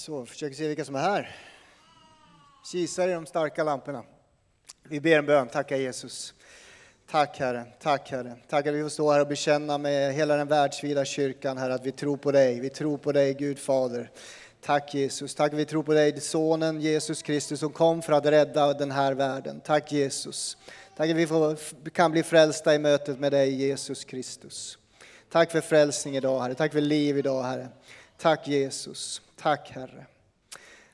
Så, försöker se vilka som är här. Kisar i de starka lamporna. Vi ber en bön. Tacka Jesus. Tack Herre, tack Herre. Tack att vi får stå här och bekänna med hela den världsvida kyrkan Herre att vi tror på dig. Vi tror på dig Gud Fader. Tack Jesus, tack att vi tror på dig, Sonen Jesus Kristus som kom för att rädda den här världen. Tack Jesus. Tack att vi får, kan bli frälsta i mötet med dig Jesus Kristus. Tack för frälsning idag Herre, tack för liv idag Herre. Tack Jesus. Tack Herre.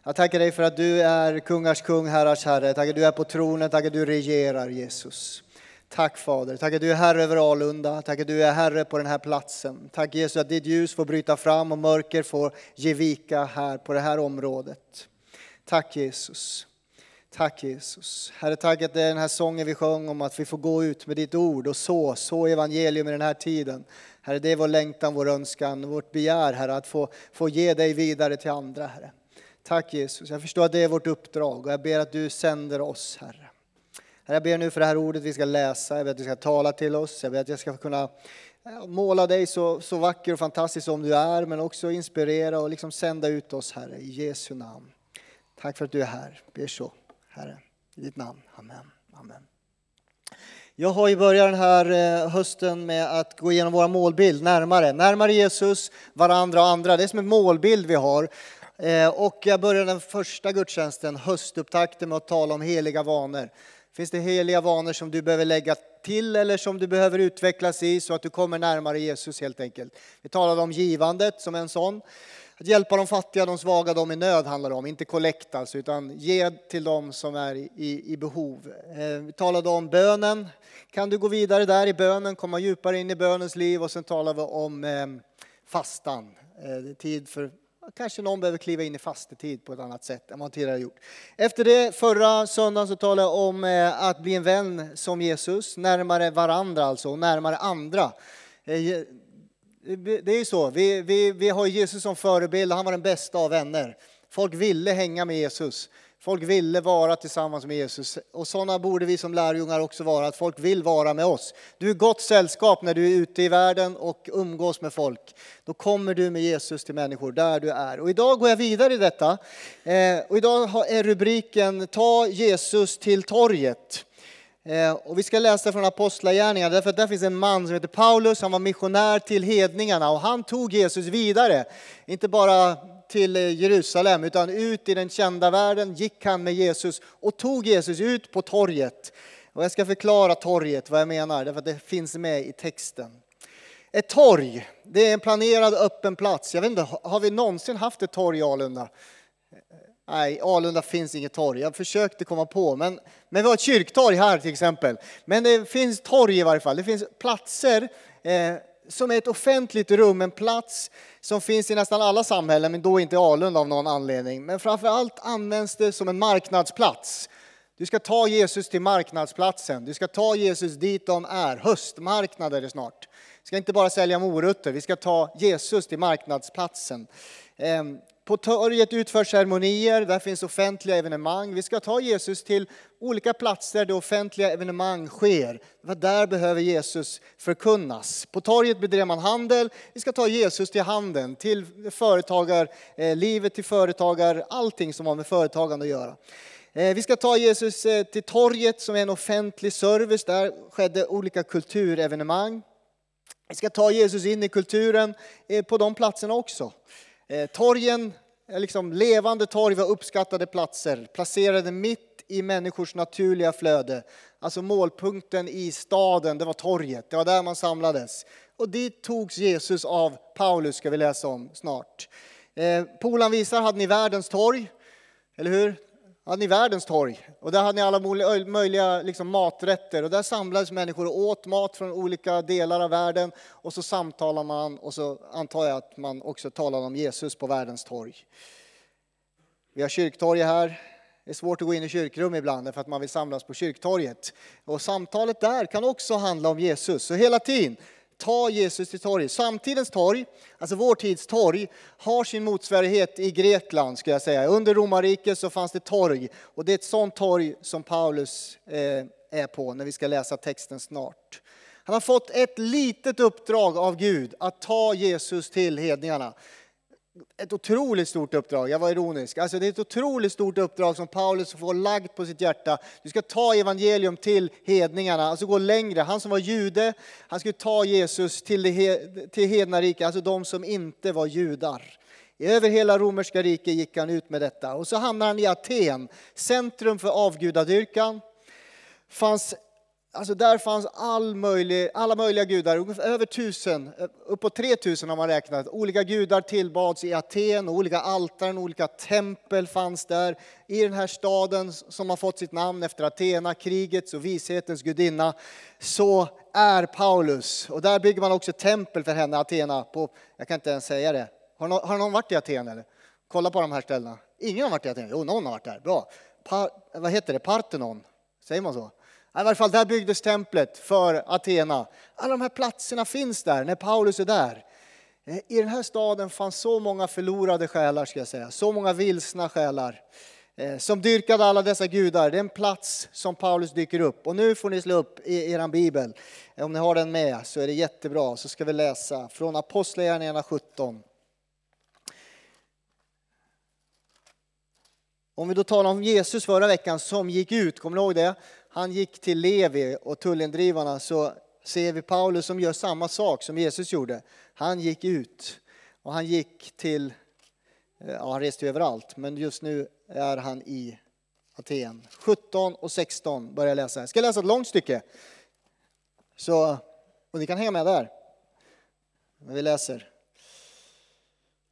Jag tackar dig för att du är kungars kung, herrars herre. Tack att du är på tronen, tack att du regerar Jesus. Tack Fader, tack att du är herre över Alunda, tack att du är herre på den här platsen. Tack Jesus att ditt ljus får bryta fram och mörker får ge vika här på det här området. Tack Jesus. Tack Jesus. Herre, tack att det är den här sången vi sjöng om att vi får gå ut med ditt ord och så, så evangelium i den här tiden. Herre, det är vår längtan, vår önskan, vårt begär, Herre, att få, få ge dig vidare till andra, Herre. Tack Jesus, jag förstår att det är vårt uppdrag och jag ber att du sänder oss, Herre. Herre, jag ber nu för det här ordet vi ska läsa, jag ber att du ska tala till oss, jag ber att jag ska kunna eh, måla dig så, så vacker och fantastisk som du är, men också inspirera och liksom sända ut oss, Herre, i Jesu namn. Tack för att du är här, ber så, Herre, i ditt namn. Amen. Amen. Jag har ju börjat den här eh, hösten med att gå igenom våra målbild närmare. Närmare Jesus, varandra och andra. Det är som en målbild vi har. Eh, och jag började den första gudstjänsten, höstupptakten, med att tala om heliga vanor. Finns det heliga vanor som du behöver lägga till eller som du behöver utvecklas i så att du kommer närmare Jesus helt enkelt? Vi talade om givandet som en sån. Att hjälpa de fattiga, de svaga, de i nöd handlar det om. Inte kollekt alltså, utan ge till dem som är i, i behov. Eh, vi talade om bönen. Kan du gå vidare där i bönen, komma djupare in i bönens liv och sen talar vi om eh, fastan. Eh, tid för Kanske någon behöver kliva in i fastetid på ett annat sätt än man tidigare gjort. Efter det, förra söndagen, så talade jag om eh, att bli en vän som Jesus, närmare varandra alltså, och närmare andra. Eh, det är ju så, vi, vi, vi har Jesus som förebild, han var den bästa av vänner. Folk ville hänga med Jesus. Folk ville vara tillsammans med Jesus. Och sådana borde vi som lärjungar också vara, att folk vill vara med oss. Du är gott sällskap när du är ute i världen och umgås med folk. Då kommer du med Jesus till människor där du är. Och idag går jag vidare i detta. Eh, och idag är rubriken Ta Jesus till torget. Eh, och vi ska läsa från Apostlagärningarna, därför att där finns en man som heter Paulus, han var missionär till hedningarna och han tog Jesus vidare. Inte bara till eh, Jerusalem, utan ut i den kända världen gick han med Jesus och tog Jesus ut på torget. Och jag ska förklara torget, vad jag menar, därför att det finns med i texten. Ett torg, det är en planerad öppen plats. Jag vet inte, har vi någonsin haft ett torg i Alunda? Nej, Alunda finns inget torg. Jag försökte komma på, men, men vi har ett kyrktorg här till exempel. Men det finns torg i varje fall. Det finns platser eh, som är ett offentligt rum, en plats som finns i nästan alla samhällen, men då inte i Alunda av någon anledning. Men framför allt används det som en marknadsplats. Du ska ta Jesus till marknadsplatsen. Du ska ta Jesus dit de är. Höstmarknad är det snart. Vi ska inte bara sälja morötter, vi ska ta Jesus till marknadsplatsen. Ehm, på torget utförs ceremonier, där finns offentliga evenemang. Vi ska ta Jesus till olika platser där offentliga evenemang sker. Där behöver Jesus förkunnas. På torget bedrev man handel. Vi ska ta Jesus till handeln, till företagar, eh, livet till företagare, allting som har med företagande att göra. Eh, vi ska ta Jesus eh, till torget som är en offentlig service. Där skedde olika kulturevenemang. Vi ska ta Jesus in i kulturen på de platserna också. Eh, torgen, liksom levande torg var uppskattade platser, placerade mitt i människors naturliga flöde. Alltså målpunkten i staden, det var torget, det var där man samlades. Och dit togs Jesus av Paulus, ska vi läsa om snart. Eh, Polan visar hade ni världens torg, eller hur? Hade ni världens torg. Och där hade ni alla möjliga liksom, maträtter. Och där samlades människor och åt mat från olika delar av världen. Och så samtalar man och så antar jag att man också talar om Jesus på världens torg. Vi har kyrktorg här. Det är svårt att gå in i kyrkrum ibland för att man vill samlas på kyrktorget. Och samtalet där kan också handla om Jesus. Så hela tiden ta Jesus till torget. Samtidens torg, alltså vår tids torg, har sin motsvarighet i Grekland. Ska jag säga. Under romarriket så fanns det torg och det är ett sånt torg som Paulus eh, är på när vi ska läsa texten snart. Han har fått ett litet uppdrag av Gud att ta Jesus till hedningarna ett otroligt stort uppdrag. Jag var ironisk. Alltså det är ett otroligt stort uppdrag som Paulus får lagt på sitt hjärta. Du ska ta evangelium till hedningarna, alltså gå längre. Han som var jude, han skulle ta Jesus till, det, till hednarika, alltså de som inte var judar. Över hela romerska riket gick han ut med detta. Och så hamnar han i Aten, centrum för avgudadyrkan. Fanns Alltså där fanns all möjlig, alla möjliga gudar, över tusen, uppåt tre tusen har man räknat. Olika gudar tillbads i Aten, olika altaren, olika tempel fanns där. I den här staden som har fått sitt namn efter Athena, krigets och vishetens gudinna, så är Paulus. Och där bygger man också tempel för henne, Athena, på, jag kan inte ens säga det. Har någon, har någon varit i Aten eller? Kolla på de här ställena. Ingen har varit i Aten? Jo, någon har varit där. Bra. Pa, vad heter det? Parthenon? Säger man så? I varje fall där byggdes templet för Athena. Alla de här platserna finns där när Paulus är där. Eh, I den här staden fanns så många förlorade själar, ska jag säga. Så många vilsna själar eh, som dyrkade alla dessa gudar. Det är en plats som Paulus dyker upp. Och nu får ni slå upp i er bibel. Eh, om ni har den med så är det jättebra. Så ska vi läsa från Apostlagärningarna 17. Om vi då talar om Jesus förra veckan som gick ut, kommer ni ihåg det? Han gick till Levi och tullindrivarna så ser vi Paulus som gör samma sak som Jesus gjorde. Han gick ut och han gick till, eh, ja han reste överallt, men just nu är han i Aten. 17 och 16 börjar jag läsa. Jag ska läsa ett långt stycke. Så, och ni kan hänga med där. Vi läser.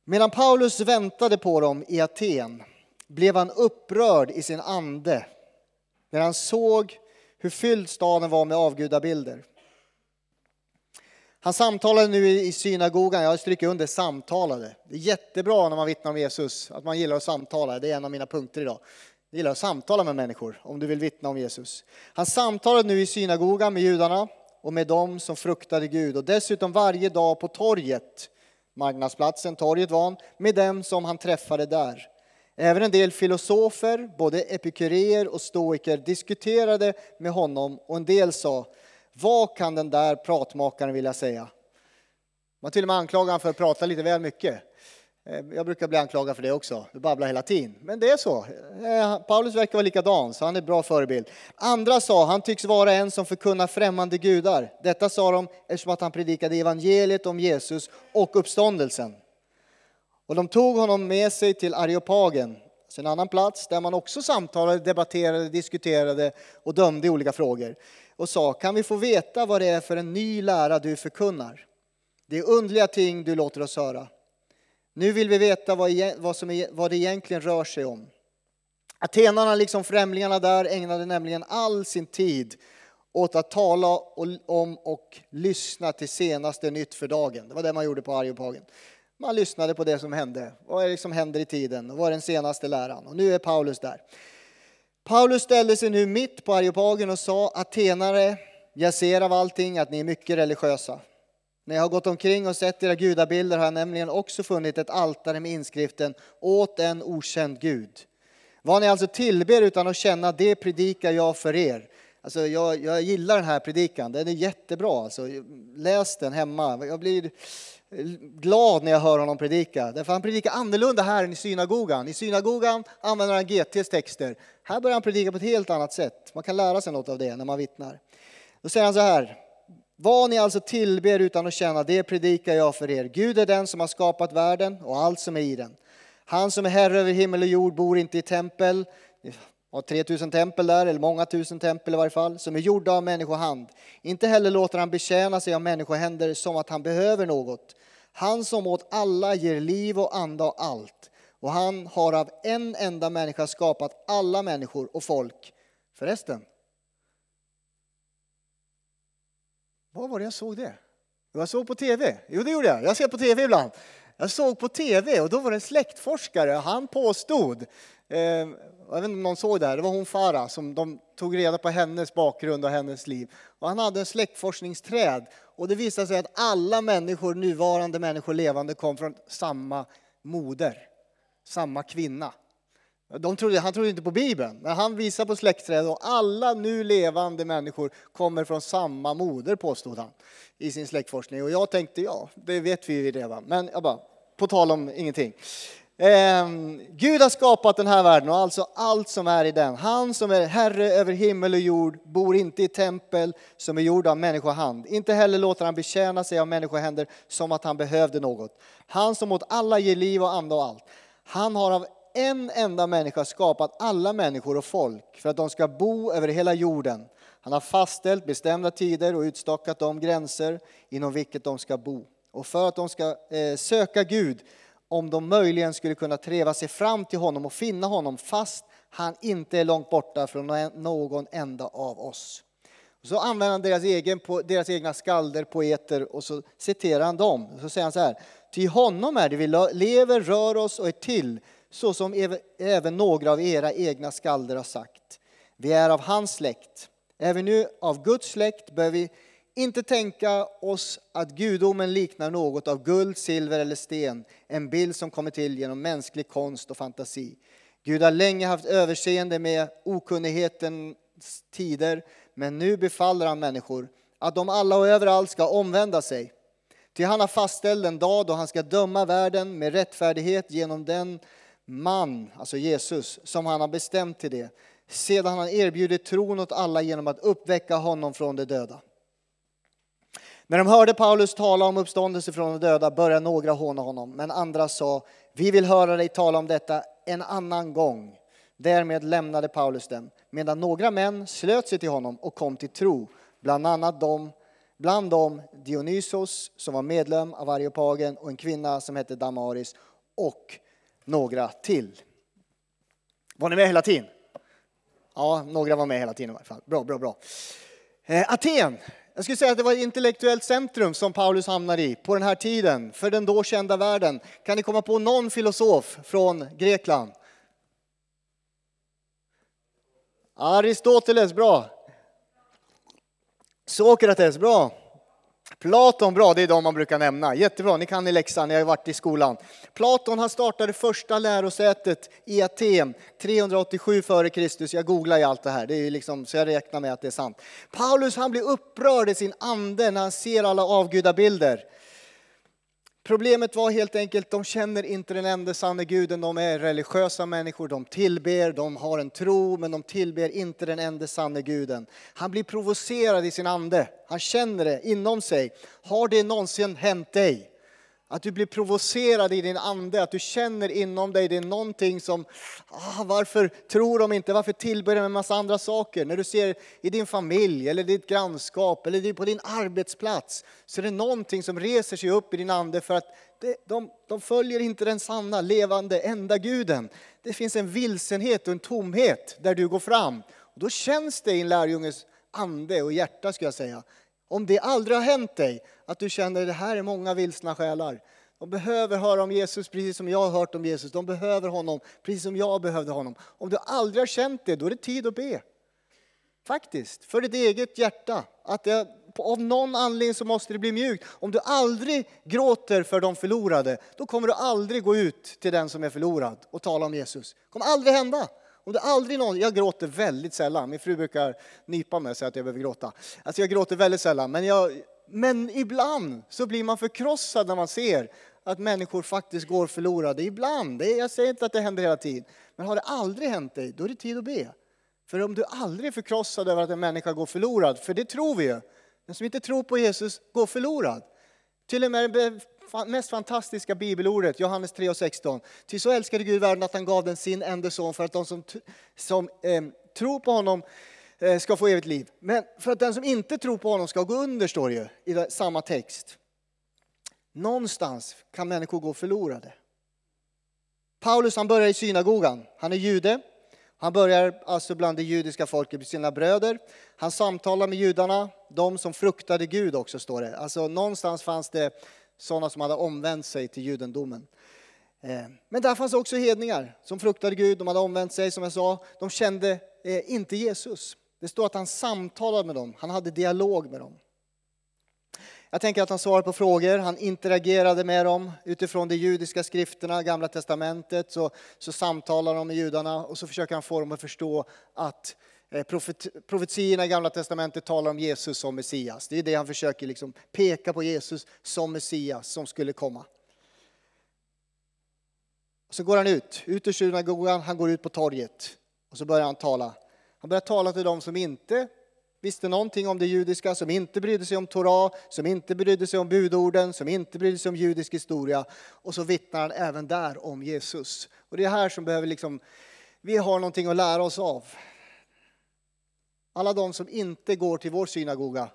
Medan Paulus väntade på dem i Aten blev han upprörd i sin ande när han såg hur fylld staden var med avgudabilder. Han samtalade nu i synagogan, jag stryker under samtalade. Det är jättebra när man vittnar om Jesus, att man gillar att samtala. Det är en av mina punkter idag. Jag gillar att samtala med människor om du vill vittna om Jesus. Han samtalade nu i synagogan med judarna och med dem som fruktade Gud och dessutom varje dag på torget, marknadsplatsen, torget var han, med dem som han träffade där. Även en del filosofer, både epikuréer och stoiker, diskuterade med honom och en del sa, vad kan den där pratmakaren vilja säga? Man till och med anklagade honom för att prata lite väl mycket. Eh, jag brukar bli anklagad för det också, du babblar hela tiden. Men det är så. Eh, Paulus verkar vara likadan, så han är en bra förebild. Andra sa, han tycks vara en som förkunnar främmande gudar. Detta sa de eftersom att han predikade evangeliet om Jesus och uppståndelsen. Och de tog honom med sig till Areopagen, alltså en annan plats där man också samtalade, debatterade, diskuterade och dömde i olika frågor. Och sa, kan vi få veta vad det är för en ny lära du förkunnar? Det är underliga ting du låter oss höra. Nu vill vi veta vad, vad, som e-, vad det egentligen rör sig om. Atenarna, liksom främlingarna där, ägnade nämligen all sin tid åt att tala om och lyssna till senaste nytt för dagen. Det var det man gjorde på Areopagen. Man lyssnade på det som hände. Vad är det som händer i tiden? Vad är den senaste läran? Och nu är Paulus där. Paulus ställde sig nu mitt på Areopagen och sa Atenare, jag ser av allting att ni är mycket religiösa. När jag har gått omkring och sett era gudabilder har jag nämligen också funnit ett altare med inskriften åt en okänd Gud. Vad ni alltså tillber utan att känna det predikar jag för er. Alltså jag, jag gillar den här predikan, den är jättebra. Alltså, läs den hemma. Jag blir glad när jag hör honom predika. Därför han predikar annorlunda här än i synagogan. I synagogan använder han GTs texter. Här börjar han predika på ett helt annat sätt. Man kan lära sig något av det när man vittnar. Då säger han så här. Vad ni alltså tillber utan att känna, det predikar jag för er. Gud är den som har skapat världen och allt som är i den. Han som är herre över himmel och jord bor inte i tempel, har 3000 tempel där, eller många tusen tempel i varje fall, som är gjorda av människohand. Inte heller låter han betjäna sig av människohänder som att han behöver något. Han som åt alla ger liv och anda och allt. Och han har av en enda människa skapat alla människor och folk. Förresten, Vad var det jag såg det? Jag såg på tv. Jo, det gjorde jag. Jag ser på tv ibland. Jag såg på tv och då var det en släktforskare. Han påstod Eh, jag vet inte om någon såg det här, det var hon Farah som de tog reda på hennes bakgrund och hennes liv. Och han hade en släktforskningsträd och det visade sig att alla människor, nuvarande människor levande, kom från samma moder, samma kvinna. De trodde, han trodde inte på Bibeln, men han visade på släktträdet och alla nu levande människor kommer från samma moder, påstod han i sin släktforskning. Och jag tänkte, ja, det vet vi ju redan. Men jag bara, på tal om ingenting. Eh, Gud har skapat den här världen och alltså allt som är i den. Han som är herre över himmel och jord bor inte i tempel som är gjorda av människohand. Inte heller låter han betjäna sig av människohänder som att han behövde något. Han som åt alla ger liv och ande och allt. Han har av en enda människa skapat alla människor och folk för att de ska bo över hela jorden. Han har fastställt bestämda tider och utstakat de gränser inom vilket de ska bo. Och för att de ska eh, söka Gud om de möjligen skulle kunna treva sig fram till honom och finna honom fast han inte är långt borta från någon enda av oss. Så använder han deras, egen, deras egna skalder, poeter och så citerar han dem. Så säger han så här. Till honom är det vi lever, rör oss och är till så som även några av era egna skalder har sagt. Vi är av hans släkt. Är vi nu av Guds släkt bör vi inte tänka oss att gudomen liknar något av guld, silver eller sten, en bild som kommer till genom mänsklig konst och fantasi. Gud har länge haft överseende med okunnighetens tider, men nu befaller han människor att de alla och överallt ska omvända sig. Till han har fastställt en dag då han ska döma världen med rättfärdighet genom den man, alltså Jesus, som han har bestämt till det, sedan han erbjudit tron åt alla genom att uppväcka honom från de döda. När de hörde Paulus tala om uppståndelse från de döda började några håna honom, men andra sa, vi vill höra dig tala om detta en annan gång. Därmed lämnade Paulus dem, medan några män slöt sig till honom och kom till tro, bland annat de, bland dem Dionysos som var medlem av Areopagen och en kvinna som hette Damaris och några till. Var ni med hela tiden? Ja, några var med hela tiden i alla fall. Bra, bra, bra. Eh, Aten. Jag skulle säga att det var ett intellektuellt centrum som Paulus hamnade i på den här tiden, för den då kända världen. Kan ni komma på någon filosof från Grekland? Aristoteles, bra. Sokrates, bra. Platon, bra, det är de man brukar nämna. Jättebra, ni kan i läxan, ni har ju varit i skolan. Platon han startade första lärosätet i Aten 387 f.Kr. Jag googlar ju allt det här, det är liksom, så jag räknar med att det är sant. Paulus han blir upprörd i sin ande när han ser alla avgudabilder. Problemet var helt enkelt, de känner inte den enda sanne guden. De är religiösa människor, de tillber, de har en tro, men de tillber inte den enda sanne guden. Han blir provocerad i sin ande. Han känner det inom sig. Har det någonsin hänt dig? Att du blir provocerad i din ande, att du känner inom dig, det är någonting som, ah, varför tror de inte, varför tillber de en massa andra saker? När du ser i din familj, eller ditt grannskap, eller på din arbetsplats, så är det någonting som reser sig upp i din ande för att det, de, de följer inte den sanna, levande, enda guden. Det finns en vilsenhet och en tomhet där du går fram. Och då känns det i en lärjunges ande och hjärta, skulle jag säga, om det aldrig har hänt dig, att du känner att det här är många vilsna själar. De behöver höra om Jesus precis som jag har hört om Jesus. De behöver honom precis som jag behövde honom. Om du aldrig har känt det, då är det tid att be. Faktiskt, för ditt eget hjärta. Att det, av någon anledning så måste det bli mjukt. Om du aldrig gråter för de förlorade, då kommer du aldrig gå ut till den som är förlorad och tala om Jesus. Det kommer aldrig hända. Om det aldrig någon, jag gråter väldigt sällan, min fru brukar nypa mig och säga att jag behöver gråta. Alltså jag gråter väldigt sällan, men, jag, men ibland så blir man förkrossad när man ser att människor faktiskt går förlorade. Ibland, det, jag säger inte att det händer hela tiden, men har det aldrig hänt dig, då är det tid att be. För om du aldrig är förkrossad över att en människa går förlorad, för det tror vi ju, den som inte tror på Jesus går förlorad. Till och med mest fantastiska bibelordet, Johannes 3 och 16. Ty så älskade Gud världen att han gav den sin enda son för att de som, som eh, tror på honom eh, ska få evigt liv. Men för att den som inte tror på honom ska gå under, står det ju i samma text. Någonstans kan människor gå förlorade. Paulus han börjar i synagogan. Han är jude. Han börjar alltså bland det judiska folket, med sina bröder. Han samtalar med judarna, de som fruktade Gud också står det. Alltså någonstans fanns det sådana som hade omvänt sig till judendomen. Eh, men där fanns också hedningar som fruktade Gud, de hade omvänt sig som jag sa. De kände eh, inte Jesus. Det står att han samtalade med dem, han hade dialog med dem. Jag tänker att han svarade på frågor, han interagerade med dem utifrån de judiska skrifterna, Gamla Testamentet. Så, så samtalar de med judarna och så försöker han få dem att förstå att Eh, profetierna profetiorna i Gamla Testamentet talar om Jesus som Messias. Det är det han försöker liksom peka på Jesus som Messias som skulle komma. Så går han ut, ut ur synagogan, han går ut på torget och så börjar han tala. Han börjar tala till dem som inte visste någonting om det judiska, som inte brydde sig om Torah, som inte brydde sig om budorden, som inte brydde sig om judisk historia. Och så vittnar han även där om Jesus. Och det är här som behöver liksom, vi har någonting att lära oss av. Alla de som inte går till vår synagoga,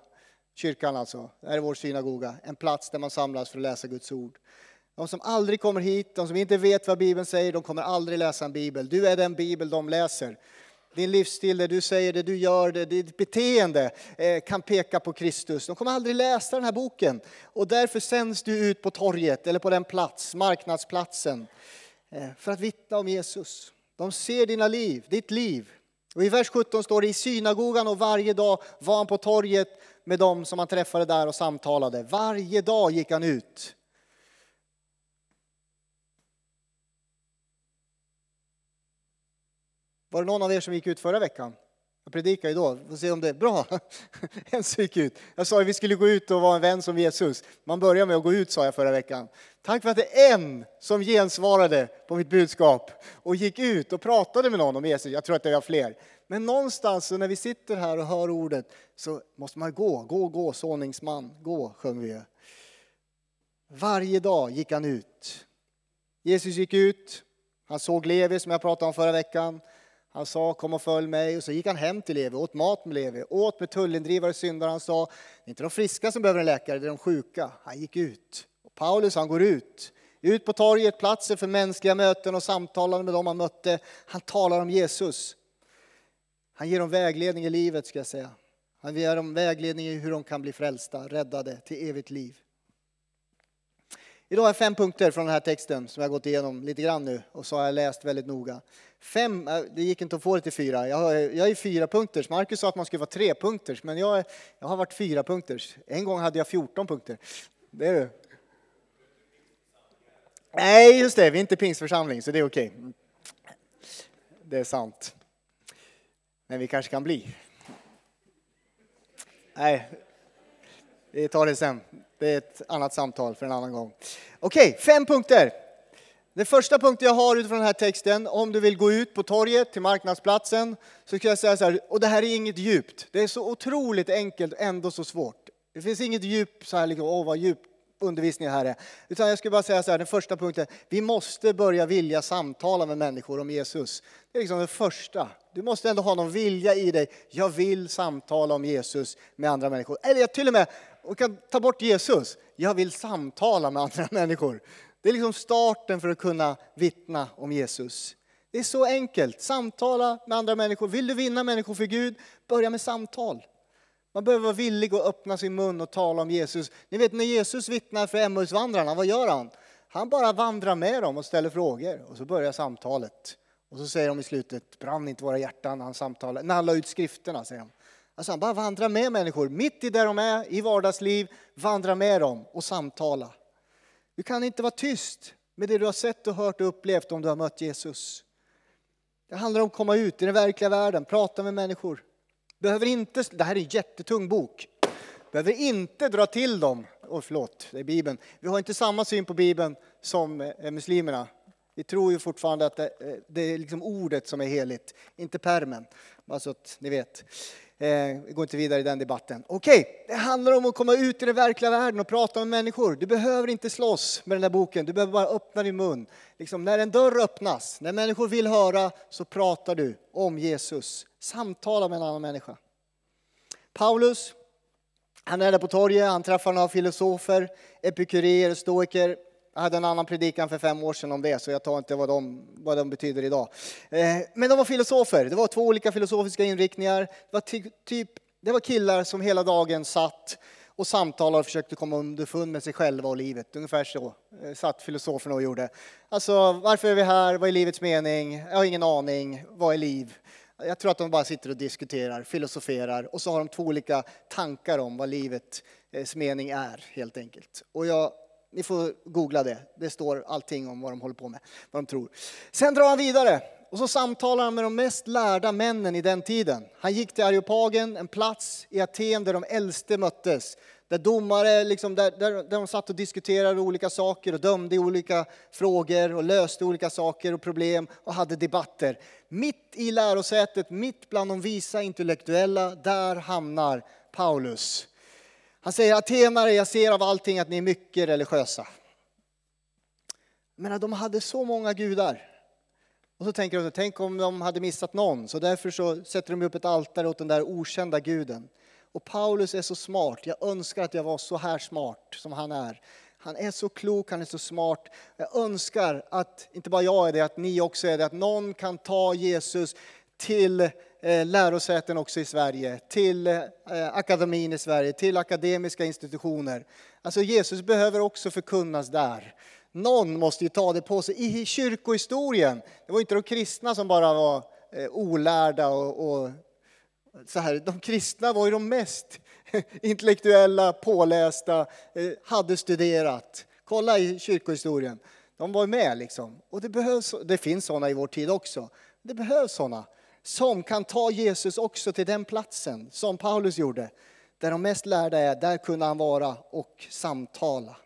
kyrkan alltså, är vår synagoga, en plats där man samlas för att läsa Guds ord. De som aldrig kommer hit, de som inte vet vad Bibeln säger, de kommer aldrig läsa en bibel. Du är den bibel de läser. Din livsstil, det du säger, det du gör, det, ditt beteende eh, kan peka på Kristus. De kommer aldrig läsa den här boken. Och därför sänds du ut på torget eller på den plats, marknadsplatsen, eh, för att vittna om Jesus. De ser dina liv, ditt liv. Och i vers 17 står det i synagogan och varje dag var han på torget med dem som han träffade där och samtalade. Varje dag gick han ut. Var det någon av er som gick ut förra veckan? Jag predikade idag, vi får se om det är bra. En gick ut. Jag sa att vi skulle gå ut och vara en vän som Jesus. Man börjar med att gå ut sa jag förra veckan. Tack för att det är en som gensvarade på mitt budskap och gick ut och pratade med någon om Jesus. Jag tror att det var fler. Men någonstans när vi sitter här och hör ordet så måste man gå, gå, gå, såningsman, gå sjöng vi. Varje dag gick han ut. Jesus gick ut, han såg Levi som jag pratade om förra veckan. Han sa kom och följ mig och så gick han hem till Levi, åt mat med Levi, åt med tullindrivare och syndare. Han sa, det är inte de friska som behöver en läkare, det är de sjuka. Han gick ut. Och Paulus han går ut. Ut på torget, platser för mänskliga möten och samtalande med dem han mötte. Han talar om Jesus. Han ger dem vägledning i livet ska jag säga. Han ger dem vägledning i hur de kan bli frälsta, räddade till evigt liv. Idag är fem punkter från den här texten som jag gått igenom lite grann nu och så har jag läst väldigt noga. Fem, äh, det gick inte att få det till fyra. Jag, jag är fyra punkters. Marcus sa att man skulle vara tre punkters, men jag, jag har varit fyra punkters. En gång hade jag 14 punkter. Det är du. Nej, just det, vi är inte pingstförsamling, så det är okej. Det är sant. Men vi kanske kan bli. Nej, vi tar det sen. Det är ett annat samtal för en annan gång. Okej, fem punkter. Den första punkten jag har utifrån den här texten, om du vill gå ut på torget till marknadsplatsen, så kan jag säga så här, och det här är inget djupt. Det är så otroligt enkelt, ändå så svårt. Det finns inget djup så här, liksom, åh vad djup undervisning här är. Utan jag skulle bara säga så här, den första punkten, vi måste börja vilja samtala med människor om Jesus. Det är liksom det första. Du måste ändå ha någon vilja i dig. Jag vill samtala om Jesus med andra människor. Eller jag till och med, och kan ta bort Jesus. Jag vill samtala med andra människor. Det är liksom starten för att kunna vittna om Jesus. Det är så enkelt. Samtala med andra människor. Vill du vinna människor för Gud, börja med samtal. Man behöver vara villig att öppna sin mun och tala om Jesus. Ni vet när Jesus vittnar för Emmausvandrarna, vad gör han? Han bara vandrar med dem och ställer frågor och så börjar samtalet. Och så säger de i slutet, brann inte våra hjärtan när han samtalade, när han la ut skrifterna, säger de. Alltså han bara vandrar med människor, mitt i där de är, i vardagsliv, vandra med dem och samtala. Du kan inte vara tyst med det du har sett och hört och upplevt om du har mött Jesus. Det handlar om att komma ut i den verkliga världen, prata med människor. Behöver inte, det här är en jättetung bok. Behöver inte dra till dem. Oh, förlåt, det är Bibeln. Vi har inte samma syn på Bibeln som eh, muslimerna. Vi tror ju fortfarande att det, eh, det är liksom ordet som är heligt, inte permen. Bara så att ni vet. Eh, vi går inte vidare i den debatten. Okej, okay, det handlar om att komma ut i den verkliga världen och prata med människor. Du behöver inte slåss med den där boken, du behöver bara öppna din mun. Liksom, när en dörr öppnas, när människor vill höra, så pratar du om Jesus. Samtala med en annan människa. Paulus, han är där på torget, han träffar några filosofer, epikureer, stoiker, jag hade en annan predikan för fem år sedan om det, så jag tar inte vad de, vad de betyder idag. Eh, men de var filosofer. Det var två olika filosofiska inriktningar. Det var, typ, det var killar som hela dagen satt och samtalade och försökte komma underfund med sig själva och livet. Ungefär så eh, satt filosoferna och gjorde. Alltså, varför är vi här? Vad är livets mening? Jag har ingen aning. Vad är liv? Jag tror att de bara sitter och diskuterar, filosoferar och så har de två olika tankar om vad livets eh, mening är helt enkelt. Och jag ni får googla det. Det står allting om vad de håller på med, vad de tror. Sen drar han vidare och så samtalar han med de mest lärda männen i den tiden. Han gick till Areopagen, en plats i Aten där de äldste möttes. Där domare, liksom, där, där, där de satt och diskuterade olika saker och dömde i olika frågor och löste olika saker och problem och hade debatter. Mitt i lärosätet, mitt bland de visa intellektuella, där hamnar Paulus. Han säger atenare, jag ser av allting att ni är mycket religiösa. Men de hade så många gudar. Och så tänker de, tänk om de hade missat någon. Så därför så sätter de upp ett altare åt den där okända guden. Och Paulus är så smart. Jag önskar att jag var så här smart som han är. Han är så klok, han är så smart. Jag önskar att, inte bara jag är det, att ni också är det, att någon kan ta Jesus till Eh, lärosäten också i Sverige, till eh, akademin i Sverige, till akademiska institutioner. Alltså Jesus behöver också förkunnas där. Någon måste ju ta det på sig. I kyrkohistorien, det var inte de kristna som bara var eh, olärda och, och så här, de kristna var ju de mest intellektuella, pålästa, hade studerat. Kolla i kyrkohistorien. De var med liksom. Och det, behövs, det finns sådana i vår tid också. Det behövs sådana som kan ta Jesus också till den platsen som Paulus gjorde. Där de mest lärda är, där kunde han vara och samtala.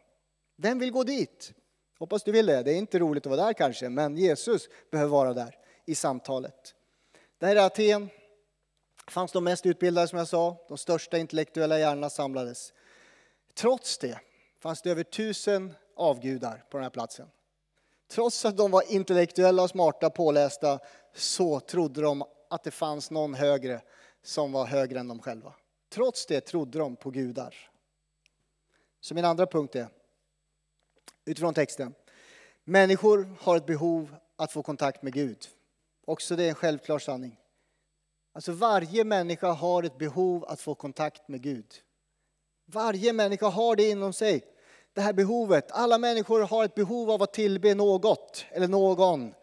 Vem vill gå dit? Hoppas du vill det. Det är inte roligt att vara där kanske, men Jesus behöver vara där i samtalet. Det här är Aten. fanns de mest utbildade som jag sa, de största intellektuella hjärnorna samlades. Trots det fanns det över tusen avgudar på den här platsen. Trots att de var intellektuella och smarta, pålästa, så trodde de att det fanns någon högre som var högre än de själva. Trots det trodde de på gudar. Så min andra punkt är, utifrån texten. Människor har ett behov att få kontakt med Gud. Också det är en självklar sanning. Alltså varje människa har ett behov att få kontakt med Gud. Varje människa har det inom sig. Det här behovet. Alla människor har ett behov av att tillbe något eller någon.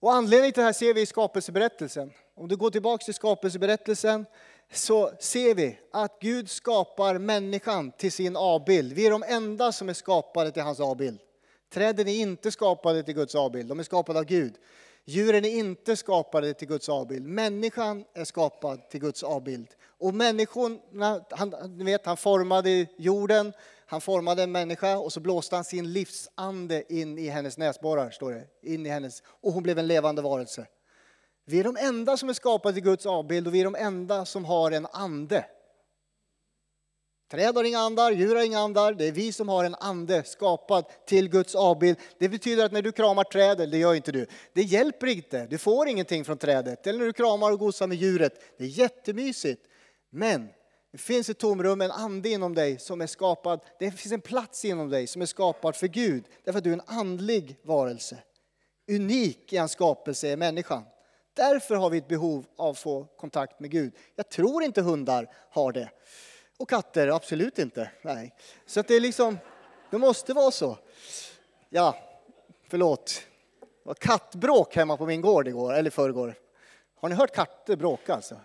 Och anledningen till det här ser vi i skapelseberättelsen. Om du går tillbaka till skapelseberättelsen så ser vi att Gud skapar människan till sin avbild. Vi är de enda som är skapade till hans avbild. Träden är inte skapade till Guds avbild, de är skapade av Gud. Djuren är inte skapade till Guds avbild. Människan är skapad till Guds avbild. Och människorna, han, ni vet, han formade jorden, han formade en människa och så blåste han sin livsande in i hennes näsborrar, står det. In i hennes, och hon blev en levande varelse. Vi är de enda som är skapade till Guds avbild och vi är de enda som har en ande. Träd har inga andar, djur har inga andar. Det är vi som har en ande skapad till Guds avbild. Det betyder att när du kramar trädet, det gör inte du, det hjälper inte. Du får ingenting från trädet. Eller när du kramar och gosar med djuret. Det är jättemysigt. Men det finns ett tomrum, en ande inom dig som är skapad. Det finns en plats inom dig som är skapad för Gud. Därför att du är en andlig varelse. Unik i hans skapelse är människan. Därför har vi ett behov av att få kontakt med Gud. Jag tror inte hundar har det. Och katter, absolut inte. Nej. Så att det är liksom, det måste vara så. Ja, förlåt. Det var kattbråk hemma på min gård igår, eller förrgår. Har ni hört katter bråka alltså?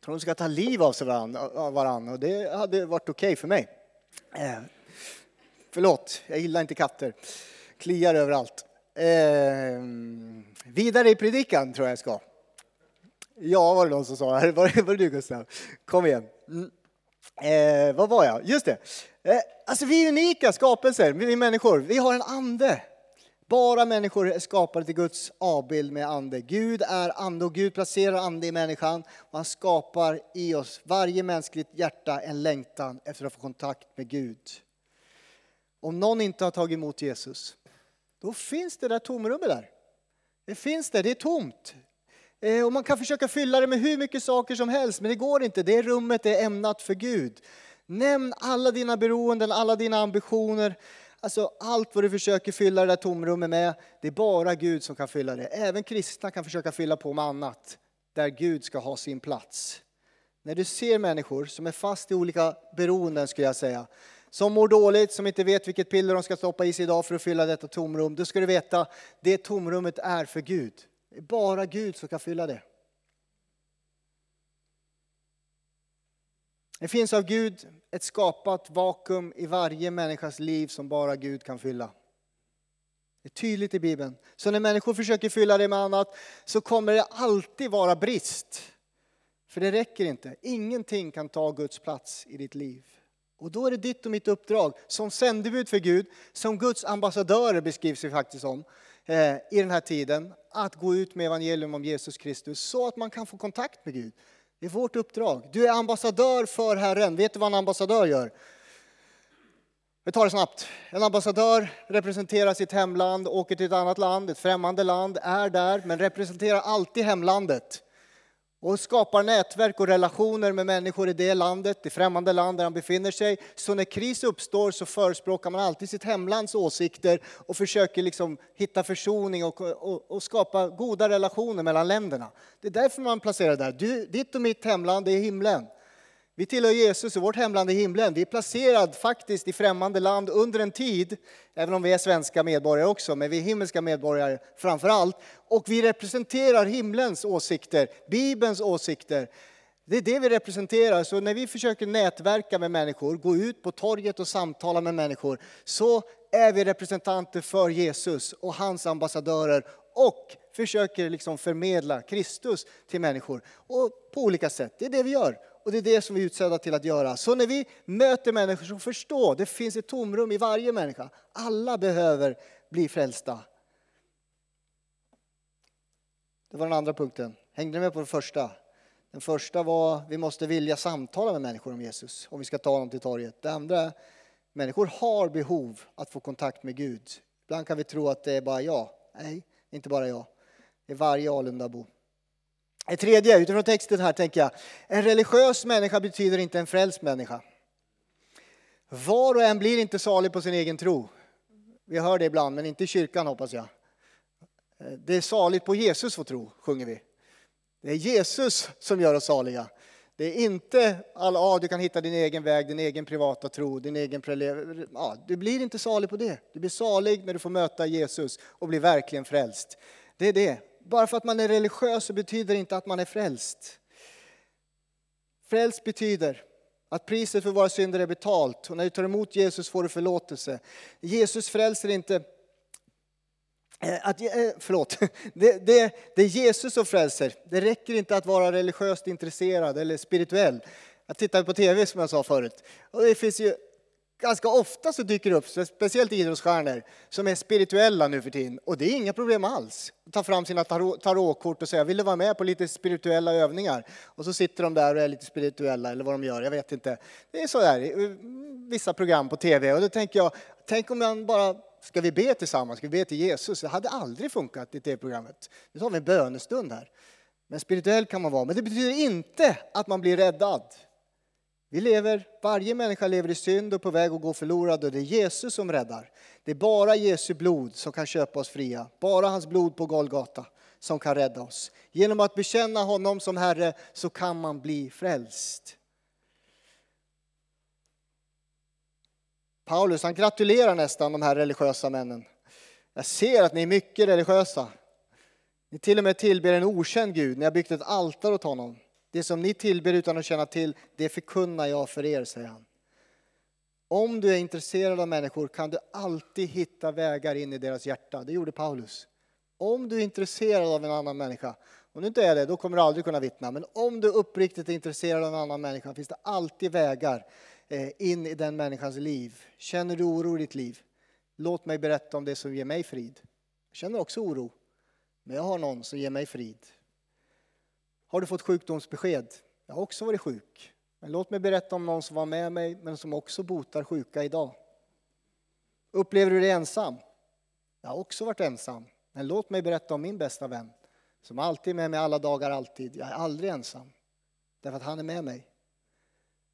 Jag tror de ska ta liv av sig varandra och det hade varit okej okay för mig. Eh, förlåt, jag gillar inte katter. Kliar överallt. Eh, vidare i predikan tror jag jag ska. Ja, var det någon som sa. Var, var det du Gustav? Kom igen. Mm. Eh, vad var jag? Just det. Eh, alltså vi är unika skapelser, vi är människor. Vi har en ande. Bara människor är skapade till Guds avbild med ande. Gud är ande och Gud placerar ande i människan. Och han skapar i oss, varje mänskligt hjärta, en längtan efter att få kontakt med Gud. Om någon inte har tagit emot Jesus, då finns det där tomrummet där. Det finns det, det är tomt. Eh, och man kan försöka fylla det med hur mycket saker som helst, men det går inte. Det rummet är ämnat för Gud. Nämn alla dina beroenden, alla dina ambitioner. Alltså allt vad du försöker fylla det där tomrummet med, det är bara Gud som kan fylla det. Även kristna kan försöka fylla på med annat, där Gud ska ha sin plats. När du ser människor som är fast i olika beroenden, skulle jag säga, som mår dåligt, som inte vet vilket piller de ska stoppa i sig idag för att fylla detta tomrum, då ska du veta, det tomrummet är för Gud. Det är bara Gud som kan fylla det. Det finns av Gud ett skapat vakuum i varje människas liv som bara Gud kan fylla. Det är tydligt i Bibeln. Så när människor försöker fylla det med annat så kommer det alltid vara brist. För det räcker inte. Ingenting kan ta Guds plats i ditt liv. Och då är det ditt och mitt uppdrag som sändebud för Gud, som Guds ambassadörer beskrivs vi faktiskt som eh, i den här tiden, att gå ut med evangelium om Jesus Kristus så att man kan få kontakt med Gud. Det är vårt uppdrag. Du är ambassadör för Herren. Vet du vad en ambassadör gör? Vi tar det snabbt. En ambassadör representerar sitt hemland, åker till ett annat land, ett främmande land, är där men representerar alltid hemlandet och skapar nätverk och relationer med människor i det landet, det främmande land där han befinner sig. Så när kris uppstår så förespråkar man alltid sitt hemlands åsikter och försöker liksom hitta försoning och, och, och skapa goda relationer mellan länderna. Det är därför man placerar där. Du, ditt och mitt hemland är himlen. Vi tillhör Jesus och vårt hemland är himlen. Vi är placerade faktiskt i främmande land under en tid, även om vi är svenska medborgare också, men vi är himmelska medborgare framför allt. Och vi representerar himlens åsikter, Bibelns åsikter. Det är det vi representerar. Så när vi försöker nätverka med människor, gå ut på torget och samtala med människor, så är vi representanter för Jesus och hans ambassadörer och försöker liksom förmedla Kristus till människor och på olika sätt. Det är det vi gör. Och det är det som vi är utsedda till att göra. Så när vi möter människor så förstå, det finns ett tomrum i varje människa. Alla behöver bli frälsta. Det var den andra punkten. Hängde ni med på den första? Den första var vi måste vilja samtala med människor om Jesus om vi ska ta dem till torget. Det andra människor har behov att få kontakt med Gud. Ibland kan vi tro att det är bara jag. Nej, inte bara jag. Det är varje Alundabo. Det tredje, utifrån texten här tänker jag, en religiös människa betyder inte en frälst människa. Var och en blir inte salig på sin egen tro. Vi hör det ibland, men inte i kyrkan hoppas jag. Det är saligt på Jesus vår tro, sjunger vi. Det är Jesus som gör oss saliga. Det är inte alla, ah, ja, du kan hitta din egen väg, din egen privata tro, din egen ja, Du blir inte salig på det. Du blir salig när du får möta Jesus och blir verkligen frälst. Det är det. Bara för att man är religiös så betyder det inte att man är frälst. Frälst betyder att priset för våra synder är betalt och när du tar emot Jesus får du förlåtelse. Jesus frälser inte eh, att, eh, förlåt, det, det, det är Jesus som frälser. Det räcker inte att vara religiöst intresserad eller spirituell. Jag tittade på tv som jag sa förut. Och det finns ju ganska ofta så dyker det upp, speciellt idrottsstjärnor, som är spirituella nu för tiden. Och det är inga problem alls. Ta fram sina tarotkort och säga, vill du vara med på lite spirituella övningar? Och så sitter de där och är lite spirituella, eller vad de gör, jag vet inte. Det är så där, vissa program på tv. Och då tänker jag, tänk om man bara, ska vi be tillsammans, ska vi be till Jesus? Det hade aldrig funkat i det programmet. Nu tar vi en bönestund här. Men spirituell kan man vara, men det betyder inte att man blir räddad. Vi lever, varje människa lever i synd och på väg att gå förlorad och det är Jesus som räddar. Det är bara Jesu blod som kan köpa oss fria. Bara hans blod på Golgata som kan rädda oss. Genom att bekänna honom som Herre så kan man bli frälst. Paulus han gratulerar nästan de här religiösa männen. Jag ser att ni är mycket religiösa. Ni till och med tillber en okänd Gud. Ni har byggt ett altare åt honom. Det som ni tillber utan att känna till, det förkunnar jag för er, säger han. Om du är intresserad av människor kan du alltid hitta vägar in i deras hjärta. Det gjorde Paulus. Om du är intresserad av en annan människa, om du inte är det, då kommer du aldrig kunna vittna. Men om du uppriktigt är intresserad av en annan människa finns det alltid vägar eh, in i den människans liv. Känner du oro i ditt liv? Låt mig berätta om det som ger mig frid. Jag känner också oro, men jag har någon som ger mig frid. Har du fått sjukdomsbesked? Jag har också varit sjuk. Men låt mig berätta om någon som var med mig men som också botar sjuka idag. Upplever du dig ensam? Jag har också varit ensam. Men låt mig berätta om min bästa vän som alltid är med mig alla dagar, alltid. Jag är aldrig ensam. Därför att han är med mig.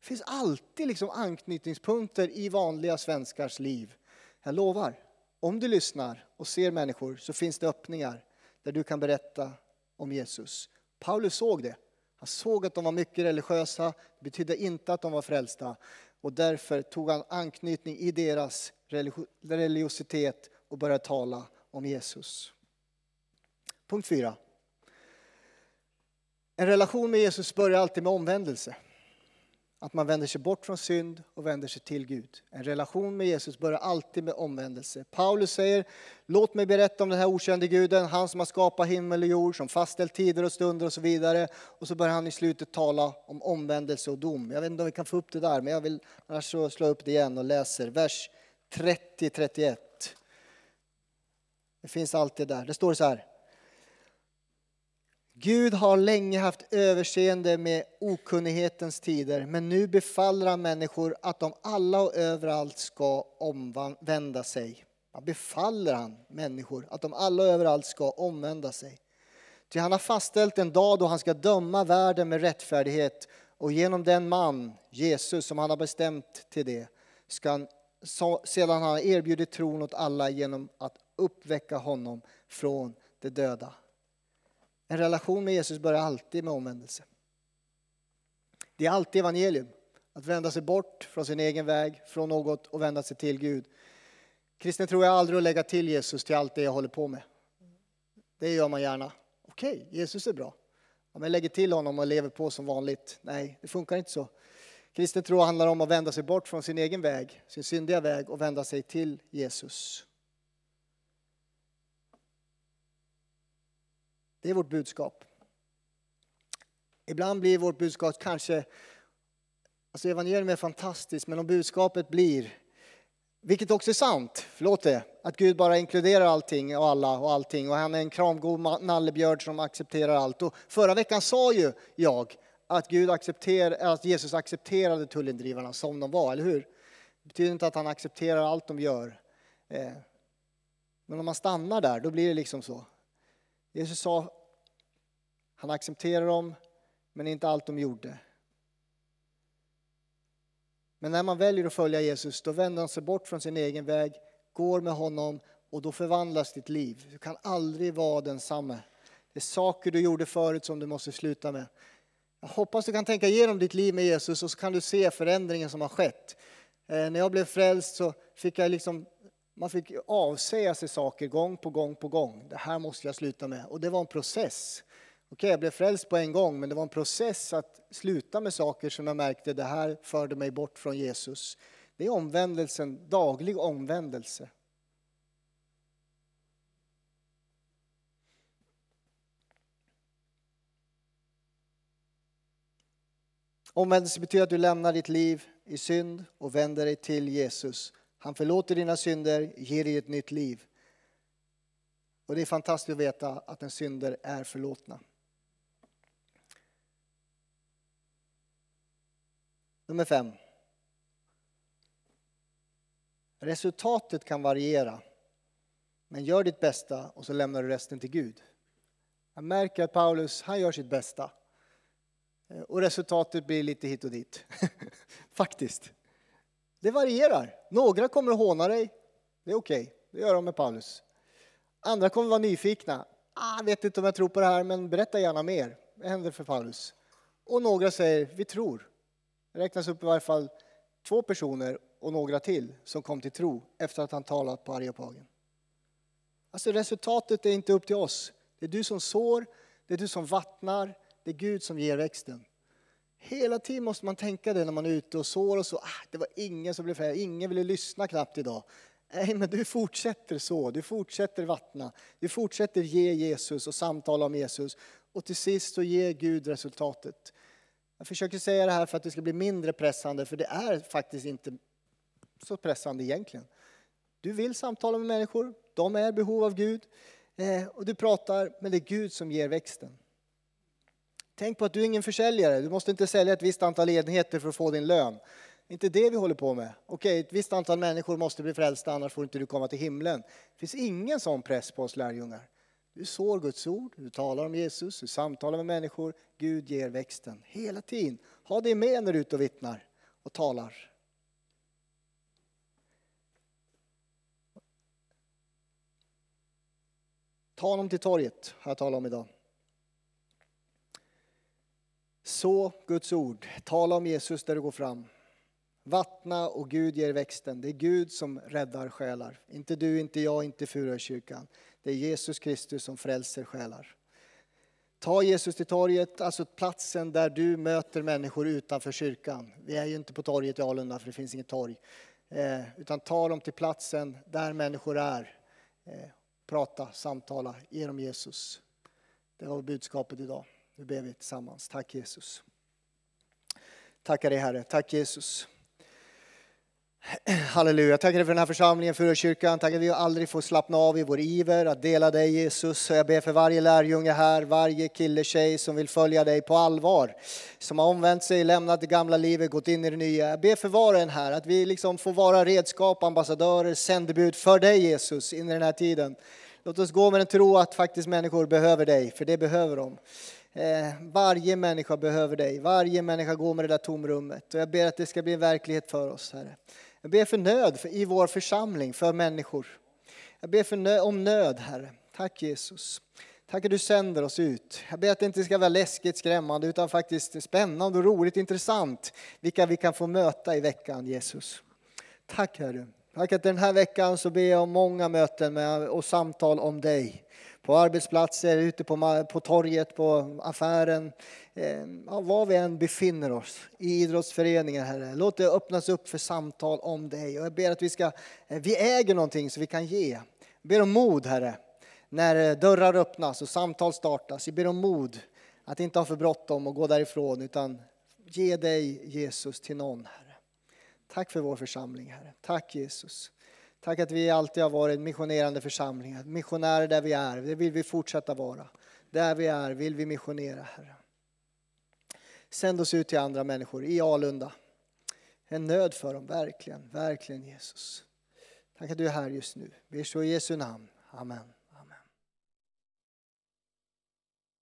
Det finns alltid liksom anknytningspunkter i vanliga svenskars liv. Jag lovar, om du lyssnar och ser människor så finns det öppningar där du kan berätta om Jesus. Paulus såg det. Han såg att de var mycket religiösa, det betydde inte att de var frälsta. Och därför tog han anknytning i deras religiositet och började tala om Jesus. Punkt 4. En relation med Jesus börjar alltid med omvändelse att man vänder sig bort från synd och vänder sig till Gud. En relation med Jesus börjar alltid med omvändelse. Paulus säger, låt mig berätta om den här okände guden, han som har skapat himmel och jord, som fastställt tider och stunder och så vidare. Och så börjar han i slutet tala om omvändelse och dom. Jag vet inte om vi kan få upp det där, men jag vill annars slå upp det igen och läser vers 30-31. Det finns alltid där. Det står så här. Gud har länge haft överseende med okunnighetens tider, men nu befaller han människor att de alla och överallt ska omvända sig. Ja, befaller han människor att de alla och överallt ska omvända sig. Ty han har fastställt en dag då han ska döma världen med rättfärdighet och genom den man, Jesus, som han har bestämt till det, ska han, sedan han har erbjudit tron åt alla genom att uppväcka honom från de döda. En relation med Jesus börjar alltid med omvändelse. Det är alltid evangelium. Att vända sig bort från sin egen väg, från något och vända sig till Gud. Kristen tror jag aldrig att lägga till Jesus till allt det jag håller på med. Det gör man gärna. Okej, Jesus är bra. Om jag lägger till honom och lever på som vanligt. Nej, det funkar inte så. Kristen tro handlar om att vända sig bort från sin egen väg, sin syndiga väg och vända sig till Jesus. Det är vårt budskap. Ibland blir vårt budskap kanske, alltså evangelium är fantastiskt, men om budskapet blir, vilket också är sant, förlåt det, att Gud bara inkluderar allting och alla och allting och han är en kramgod nallebjörn som accepterar allt. Och förra veckan sa ju jag att, Gud accepterar, att Jesus accepterade tullindrivarna som de var, eller hur? Det betyder inte att han accepterar allt de gör. Eh, men om man stannar där, då blir det liksom så. Jesus sa, han accepterar dem, men inte allt de gjorde. Men när man väljer att följa Jesus, då vänder han sig bort från sin egen väg, går med honom och då förvandlas ditt liv. Du kan aldrig vara densamme. Det är saker du gjorde förut som du måste sluta med. Jag hoppas du kan tänka igenom ditt liv med Jesus och så kan du se förändringen som har skett. Eh, när jag blev frälst så fick jag liksom man fick avsäga sig saker gång på gång på gång. Det här måste jag sluta med. Och det var en process okay, jag blev frälst på en gång, men det var en process att sluta med saker som jag märkte, det här förde mig bort från Jesus. Det är omvändelsen, daglig omvändelse. Omvändelse betyder att du lämnar ditt liv i synd och vänder dig till Jesus han förlåter dina synder, ger dig ett nytt liv. Och det är fantastiskt att veta att en synder är förlåtna. Nummer fem. Resultatet kan variera. Men gör ditt bästa och så lämnar du resten till Gud. Jag märker att Paulus, han gör sitt bästa. Eh, och resultatet blir lite hit och dit. Faktiskt. Det varierar. Några kommer att håna dig. Det är okej, okay. det gör de med Paulus. Andra kommer att vara nyfikna. Ah, vet inte om jag tror på det här, men berätta gärna mer. Det händer för Paulus. Och några säger, vi tror. Det räknas upp i varje fall två personer och några till som kom till tro efter att han talat på Areopagen. Alltså resultatet är inte upp till oss. Det är du som sår, det är du som vattnar, det är Gud som ger växten. Hela tiden måste man tänka det när man är ute och sår och så. Ah, det var ingen som blev färdig, ingen ville lyssna knappt idag. Nej, men du fortsätter så, du fortsätter vattna, du fortsätter ge Jesus och samtala om Jesus. Och till sist så ger Gud resultatet. Jag försöker säga det här för att det ska bli mindre pressande, för det är faktiskt inte så pressande egentligen. Du vill samtala med människor, de är i behov av Gud. Eh, och du pratar, men det är Gud som ger växten. Tänk på att du är ingen försäljare. Du måste inte sälja ett visst antal enheter för att få din lön. Det är inte det vi håller på med. Okej, ett visst antal människor måste bli frälsta, annars får inte du komma till himlen. Det finns ingen sån press på oss lärjungar. Du sår Guds ord, du talar om Jesus, du samtalar med människor. Gud ger växten hela tiden. Ha det med när du är ute och vittnar och talar. Ta honom till torget, har jag talat om idag. Så Guds ord, tala om Jesus där du går fram. Vattna och Gud ger växten. Det är Gud som räddar själar. Inte du, inte jag, inte Furukyrkan. Det är Jesus Kristus som frälser själar. Ta Jesus till torget, alltså platsen där du möter människor utanför kyrkan. Vi är ju inte på torget i Alunda för det finns inget torg. Eh, utan ta dem till platsen där människor är. Eh, prata, samtala, ge dem Jesus. Det var budskapet idag. Nu ber vi tillsammans. Tack Jesus. Tackar dig Herre. Tack Jesus. Halleluja. Tackar dig för den här församlingen, för kyrkan. Tackar att vi aldrig får slappna av i vår iver att dela dig Jesus. Jag ber för varje lärjunge här, varje kille, tjej som vill följa dig på allvar. Som har omvänt sig, lämnat det gamla livet, gått in i det nya. Jag ber för var och en här att vi liksom får vara redskap, ambassadörer, sändebud för dig Jesus in i den här tiden. Låt oss gå med en tro att faktiskt människor behöver dig, för det behöver de. Eh, varje människa behöver dig, varje människa går med det där tomrummet. Och jag ber att det ska bli en verklighet för oss, Herre. Jag ber för nöd i vår församling, för människor. Jag ber för nöd, om nöd, Herre. Tack Jesus. Tack att du sänder oss ut. Jag ber att det inte ska vara läskigt, skrämmande, utan faktiskt spännande och roligt, intressant. Vilka vi kan få möta i veckan, Jesus. Tack Herre. Tack att den här veckan så ber jag om många möten med, och samtal om dig. På arbetsplatser, ute på, på torget, på affären, eh, ja, var vi än befinner oss. I idrottsföreningar, Herre. Låt det öppnas upp för samtal om dig. Och jag ber att vi ska, eh, vi äger någonting så vi kan ge. Jag ber om mod, Herre. När eh, dörrar öppnas och samtal startas. Jag ber om mod att inte ha för bråttom och gå därifrån utan ge dig Jesus till någon, Herre. Tack för vår församling, Herre. Tack Jesus. Tack att vi alltid har varit en missionerande församling. Missionärer där vi är, det vill vi fortsätta vara. Där vi är vill vi missionera, Herre. Sänd oss ut till andra människor i Alunda. En nöd för dem, verkligen, verkligen Jesus. Tack att du är här just nu. Vi så i Jesu namn. Amen.